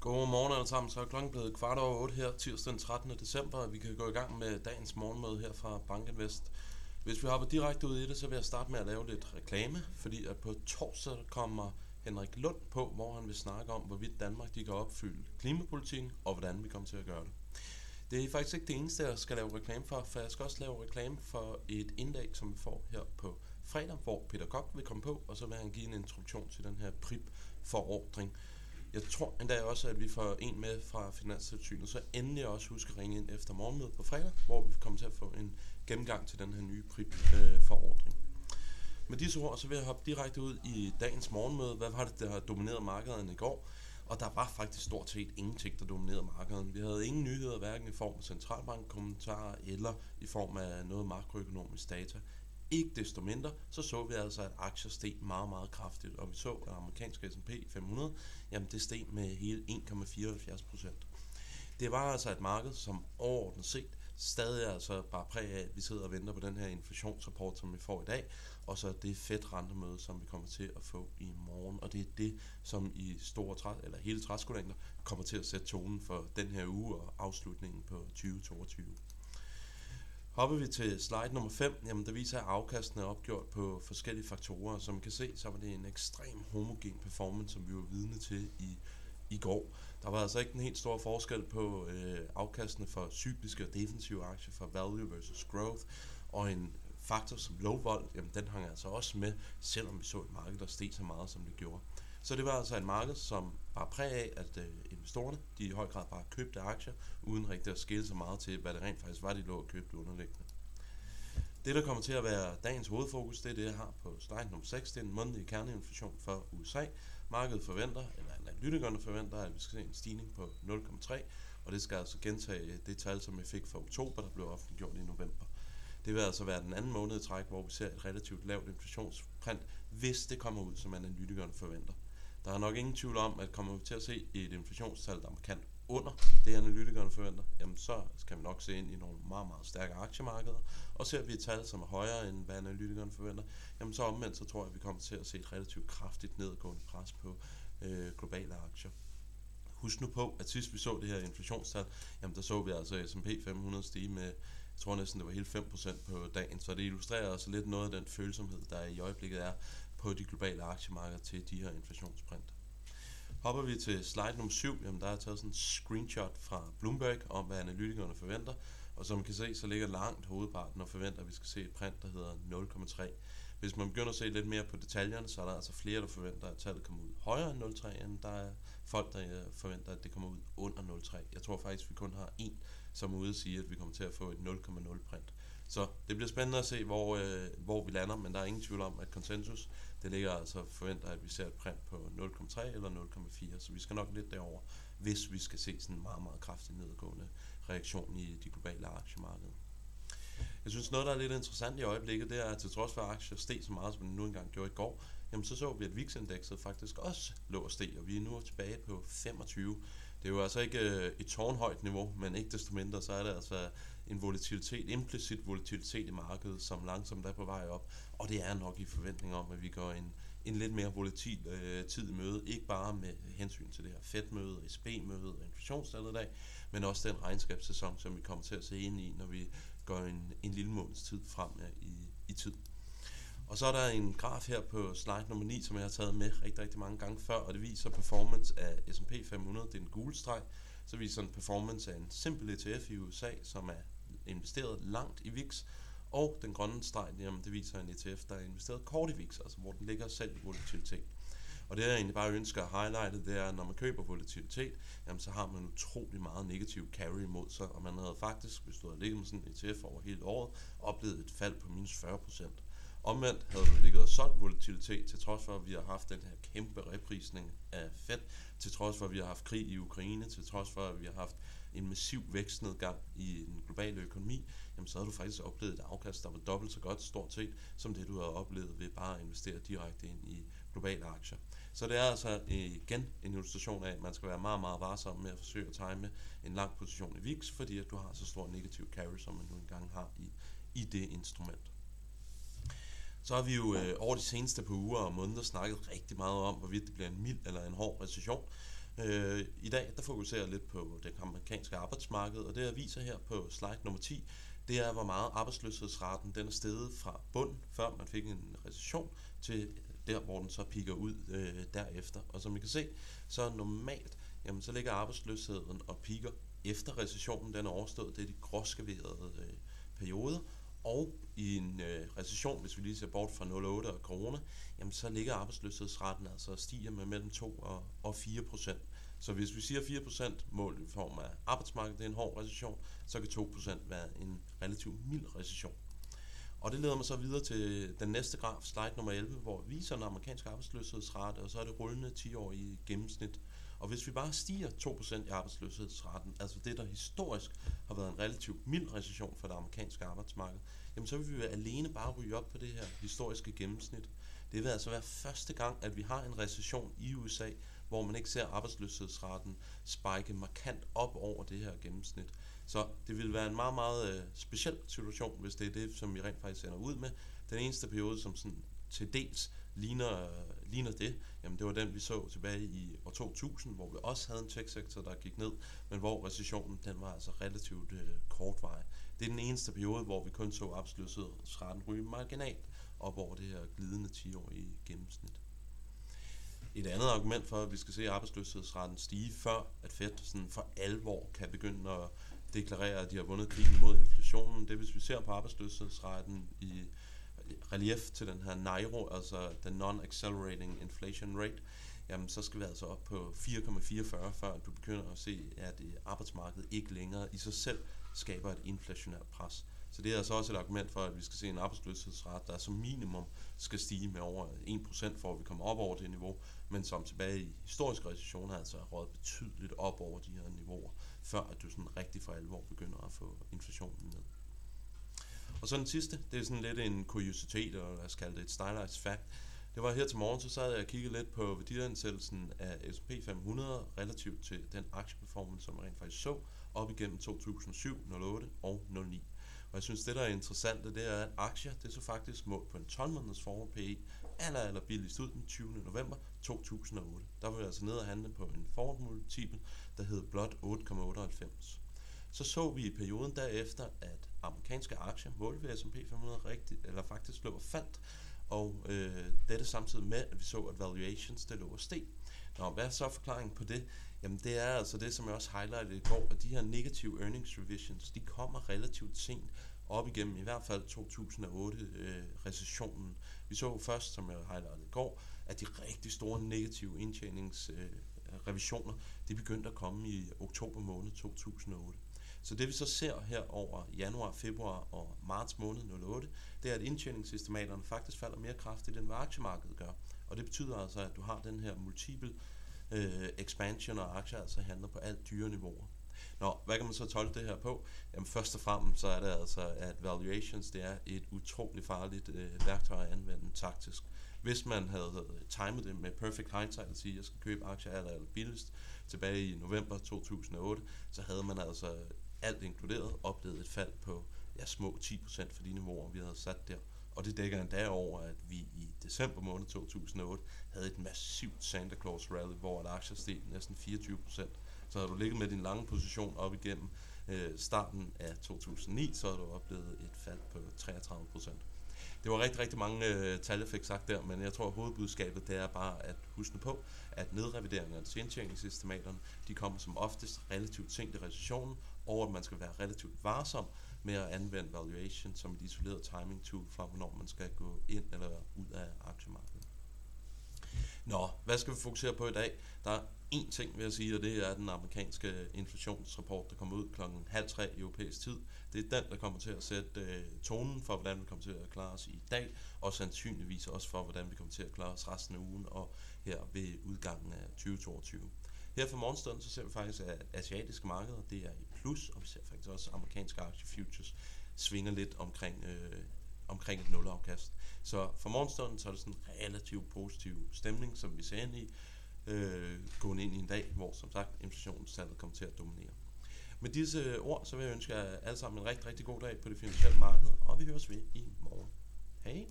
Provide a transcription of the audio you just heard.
Godmorgen alle sammen. Så er klokken blevet kvart over 8 her, tirsdag den 13. december, og vi kan gå i gang med dagens morgenmøde her fra Bankinvest. Hvis vi hopper direkte ud i det, så vil jeg starte med at lave lidt reklame, fordi at på torsdag kommer Henrik Lund på, hvor han vil snakke om, hvorvidt Danmark de kan opfylde klimapolitikken, og hvordan vi kommer til at gøre det. Det er faktisk ikke det eneste, jeg skal lave reklame for, for jeg skal også lave reklame for et indlæg, som vi får her på fredag, hvor Peter Kok vil komme på, og så vil han give en introduktion til den her PRIP-forordring. Jeg tror endda også, at vi får en med fra Finanstilsynet, så endelig også husk at ringe ind efter morgenmødet på fredag, hvor vi kommer til at få en gennemgang til den her nye PRIP-forordning. Øh, med disse ord, så vil jeg hoppe direkte ud i dagens morgenmøde. Hvad var det, der dominerede markederne i går? Og der var faktisk stort set ingenting, der dominerede markedet. Vi havde ingen nyheder, hverken i form af centralbankkommentarer eller i form af noget makroøkonomisk data. Ikke desto mindre, så så vi altså, at aktier steg meget, meget kraftigt, og vi så, at amerikanske S&P 500, jamen det steg med hele 1,74 procent. Det var altså et marked, som overordnet set stadig altså bare præg af, at vi sidder og venter på den her inflationsrapport, som vi får i dag, og så det fedt rentemøde, som vi kommer til at få i morgen. Og det er det, som i store træ, eller hele træskolængder kommer til at sætte tonen for den her uge og afslutningen på 2022. Hopper vi til slide nummer 5, jamen der viser, at afkastene er opgjort på forskellige faktorer. Som man kan se, så var det en ekstrem homogen performance, som vi var vidne til i, i går. Der var altså ikke en helt stor forskel på øh, afkastene for cykliske og defensive aktier, for value versus growth, og en faktor som low vol, jamen den hang altså også med, selvom vi så et marked, der steg så meget, som det gjorde. Så det var altså et marked, som var præg af, at øh, investorerne de i høj grad bare købte aktier, uden rigtig at skille så meget til, hvad det rent faktisk var, de lå og købte underliggende. Det, der kommer til at være dagens hovedfokus, det er det, jeg har på slide nummer 6. Det er en månedlig kerneinflation for USA. Markedet forventer, eller analytikerne forventer, at vi skal se en stigning på 0,3, og det skal altså gentage det tal, som vi fik for oktober, der blev offentliggjort i november. Det vil altså være den anden måned i træk, hvor vi ser et relativt lavt inflationsprint, hvis det kommer ud, som analytikerne forventer. Der er nok ingen tvivl om, at kommer vi til at se et inflationstal, der er markant under det, analytikerne forventer, jamen så skal vi nok se ind i nogle meget, meget stærke aktiemarkeder. Og ser vi et tal, som er højere end hvad analytikerne forventer, jamen så omvendt, så tror jeg, at vi kommer til at se et relativt kraftigt nedgående pres på øh, globale aktier. Husk nu på, at sidst vi så det her inflationstal, jamen der så vi altså S&P 500 stige med, jeg tror næsten det var hele 5% på dagen, så det illustrerer altså lidt noget af den følsomhed, der i øjeblikket er på de globale aktiemarkeder til de her inflationsprint. Hopper vi til slide nummer 7, jamen der er taget sådan en screenshot fra Bloomberg om, hvad analytikerne forventer. Og som man kan se, så ligger langt hovedparten og forventer, at vi skal se et print, der hedder 0,3. Hvis man begynder at se lidt mere på detaljerne, så er der altså flere, der forventer, at tallet kommer ud højere end 0,3, end der er folk, der øh, forventer, at det kommer ud under 0,3. Jeg tror faktisk, vi kun har en, som er ude og sige, at vi kommer til at få et 0,0 print. Så det bliver spændende at se, hvor, øh, hvor vi lander, men der er ingen tvivl om, at konsensus det ligger altså forventer, at vi ser et print på 0,3 eller 0,4, så vi skal nok lidt derover, hvis vi skal se sådan en meget, meget kraftig nedgående reaktion i de globale aktiemarkeder. Jeg synes noget, der er lidt interessant i øjeblikket, det er, at til trods for at aktier steg så meget, som den nu engang gjorde i går, jamen så så vi, at VIX-indekset faktisk også lå og steg, og vi er nu tilbage på 25. Det er jo altså ikke øh, et tårnhøjt niveau, men ikke desto mindre, så er det altså en volatilitet, implicit volatilitet i markedet, som langsomt er på vej op. Og det er nok i forventning om, at vi går en, en lidt mere volatil øh, tid i møde. Ikke bare med hensyn til det her Fed-møde, SB-møde og inflationstallet i dag, men også den regnskabssæson, som vi kommer til at se ind i, når vi går en, en lille måneds tid frem øh, i, i tid. Og så er der en graf her på slide nummer 9, som jeg har taget med rigtig, rigtig mange gange før, og det viser performance af S&P 500, det er en gul streg. Så viser den performance af en simpel ETF i USA, som er investeret langt i VIX, og den grønne streg, jamen, det viser en ETF, der er investeret kort i VIX, altså hvor den ligger selv i volatilitet. Og det jeg egentlig bare ønsker at highlighte, det er, at når man køber volatilitet, jamen så har man utrolig meget negativ carry imod sig, og man havde faktisk, hvis du havde ligget med sådan en ETF over hele året, oplevet et fald på minus 40%. Omvendt havde du ligget og solgt volatilitet, til trods for, at vi har haft den her kæmpe reprisning af Fed, til trods for, at vi har haft krig i Ukraine, til trods for, at vi har haft en massiv vækstnedgang i den globale økonomi, jamen så har du faktisk oplevet et afkast, der var dobbelt så godt stort set, som det du havde oplevet ved bare at investere direkte ind i globale aktier. Så det er altså øh, igen en illustration af, at man skal være meget, meget varsom med at forsøge at time en lang position i VIX, fordi at du har så stor negativ carry, som man nu engang har i, i det instrument. Så har vi jo øh, over de seneste par uger og måneder snakket rigtig meget om, hvorvidt det bliver en mild eller en hård recession. Øh, I dag der fokuserer jeg lidt på det amerikanske arbejdsmarked, og det jeg viser her på slide nummer 10, det er, hvor meget arbejdsløshedsraten den er steget fra bund, før man fik en recession, til der, hvor den så piker ud øh, derefter. Og som I kan se, så normalt, jamen, så ligger arbejdsløsheden og piker efter recessionen den er overstået. Det er de gråskaverede øh, perioder. Og i en øh, recession, hvis vi lige ser bort fra 08 og corona, jamen så ligger arbejdsløshedsraten altså og stiger med mellem 2 og, og 4 procent. Så hvis vi siger 4 procent mål i form af arbejdsmarkedet, det er en hård recession, så kan 2 procent være en relativt mild recession. Og det leder mig så videre til den næste graf, slide nummer 11, hvor vi viser den amerikanske arbejdsløshedsrate, og så er det rullende 10 år i gennemsnit. Og hvis vi bare stiger 2% i arbejdsløshedsraten, altså det, der historisk har været en relativt mild recession for det amerikanske arbejdsmarked, jamen så vil vi alene bare ryge op på det her historiske gennemsnit. Det vil altså være første gang, at vi har en recession i USA, hvor man ikke ser arbejdsløshedsraten spike markant op over det her gennemsnit. Så det vil være en meget, meget øh, speciel situation, hvis det er det, som vi rent faktisk ender ud med. Den eneste periode, som sådan til dels ligner, øh, ligner det, jamen det var den, vi så tilbage i år 2000, hvor vi også havde en tech-sektor, der gik ned, men hvor recessionen den var altså relativt øh, kortvarig. Det er den eneste periode, hvor vi kun så absoluthedsraten ryge marginalt og hvor det her glidende 10 år i gennemsnit. Et andet argument for, at vi skal se arbejdsløshedsraten stige, før at Fed sådan for alvor kan begynde at deklarere, at de har vundet krigen mod inflationen, det hvis vi ser på arbejdsløshedsraten i relief til den her NIRO, altså den Non-Accelerating Inflation Rate, jamen så skal vi altså op på 4,44, før du begynder at se, at øh, arbejdsmarkedet ikke længere i sig selv skaber et inflationært pres. Så det er altså også et argument for, at vi skal se en arbejdsløshedsret, der som minimum skal stige med over 1% for at vi kommer op over det niveau, men som tilbage i historisk recession altså rådet betydeligt op over de her niveauer, før at du sådan rigtig for alvor begynder at få inflationen ned. Og så den sidste, det er sådan lidt en kuriositet, og lad os kalde det et stylized fact. Det var her til morgen, så sad jeg og kiggede lidt på værdiansættelsen af S&P 500 relativt til den aktieperformance, som jeg rent faktisk så op igennem 2007, 08 og 09. Og jeg synes, det der er interessant, det er, at aktier, det er så faktisk målt på en 12 måneders forward PE, aller, aller billigst ud den 20. november 2008. Der var jeg altså ned og handle på en forward multiple, der hed blot 8,98 så så vi i perioden derefter, at amerikanske aktie, målt ved S&P 500 rigtigt, eller faktisk lå og faldt, og øh, dette samtidig med, at vi så, at valuations det lå og steg. Nå, hvad er så forklaringen på det? Jamen det er altså det, som jeg også highlightede i går, at de her negative earnings revisions, de kommer relativt sent op igennem i hvert fald 2008-recessionen. Øh, vi så først, som jeg highlightede i går, at de rigtig store negative indtjeningsrevisioner, øh, de begyndte at komme i oktober måned 2008. Så det vi så ser her over januar, februar og marts måned 08, det er, at indtjeningssystematerne faktisk falder mere kraftigt, end hvad aktiemarkedet gør. Og det betyder altså, at du har den her multiple øh, expansion, og aktier altså handler på alt dyre niveauer. Nå, hvad kan man så tolke det her på? Jamen først og fremmest så er det altså, at valuations det er et utroligt farligt øh, værktøj at anvende taktisk. Hvis man havde øh, timet det med perfect hindsight og sige, at jeg skal købe aktier aller, aller billigst tilbage i november 2008, så havde man altså alt inkluderet, oplevede et fald på ja, små 10% for de niveauer, vi havde sat der. Og det dækker endda over, at vi i december måned 2008 havde et massivt Santa Claus rally, hvor et aktier steg næsten 24%. Så havde du ligget med din lange position op igennem øh, starten af 2009, så havde du oplevet et fald på 33%. Det var rigtig, rigtig mange øh, tal, jeg fik sagt der, men jeg tror, at hovedbudskabet det er bare at huske på, at nedrevideringen til indtjeningsestimaterne, de kommer som oftest relativt sent i recessionen, og at man skal være relativt varsom med at anvende valuation som et isoleret timing tool for, hvornår man skal gå ind eller ud af aktiemarkedet. Nå, hvad skal vi fokusere på i dag? Der er én ting, vil jeg sige, og det er den amerikanske inflationsrapport, der kommer ud klokken halv tre i europæisk tid. Det er den, der kommer til at sætte øh, tonen for, hvordan vi kommer til at klare os i dag, og sandsynligvis også for, hvordan vi kommer til at klare os resten af ugen og her ved udgangen af 2022. Her for morgenstunden, så ser vi faktisk, at asiatiske markeder, det er i plus, og vi ser faktisk også amerikanske aktiefutures svinger lidt omkring, øh, omkring et nulafkast. Så for morgenstunden, så er det sådan en relativt positiv stemning, som vi ser ind i, øh, gående ind i en dag, hvor som sagt inflationstallet kommer til at dominere. Med disse ord, så vil jeg ønske jer alle sammen en rigtig, rigtig god dag på det finansielle marked, og vi høres ved i morgen. Hej!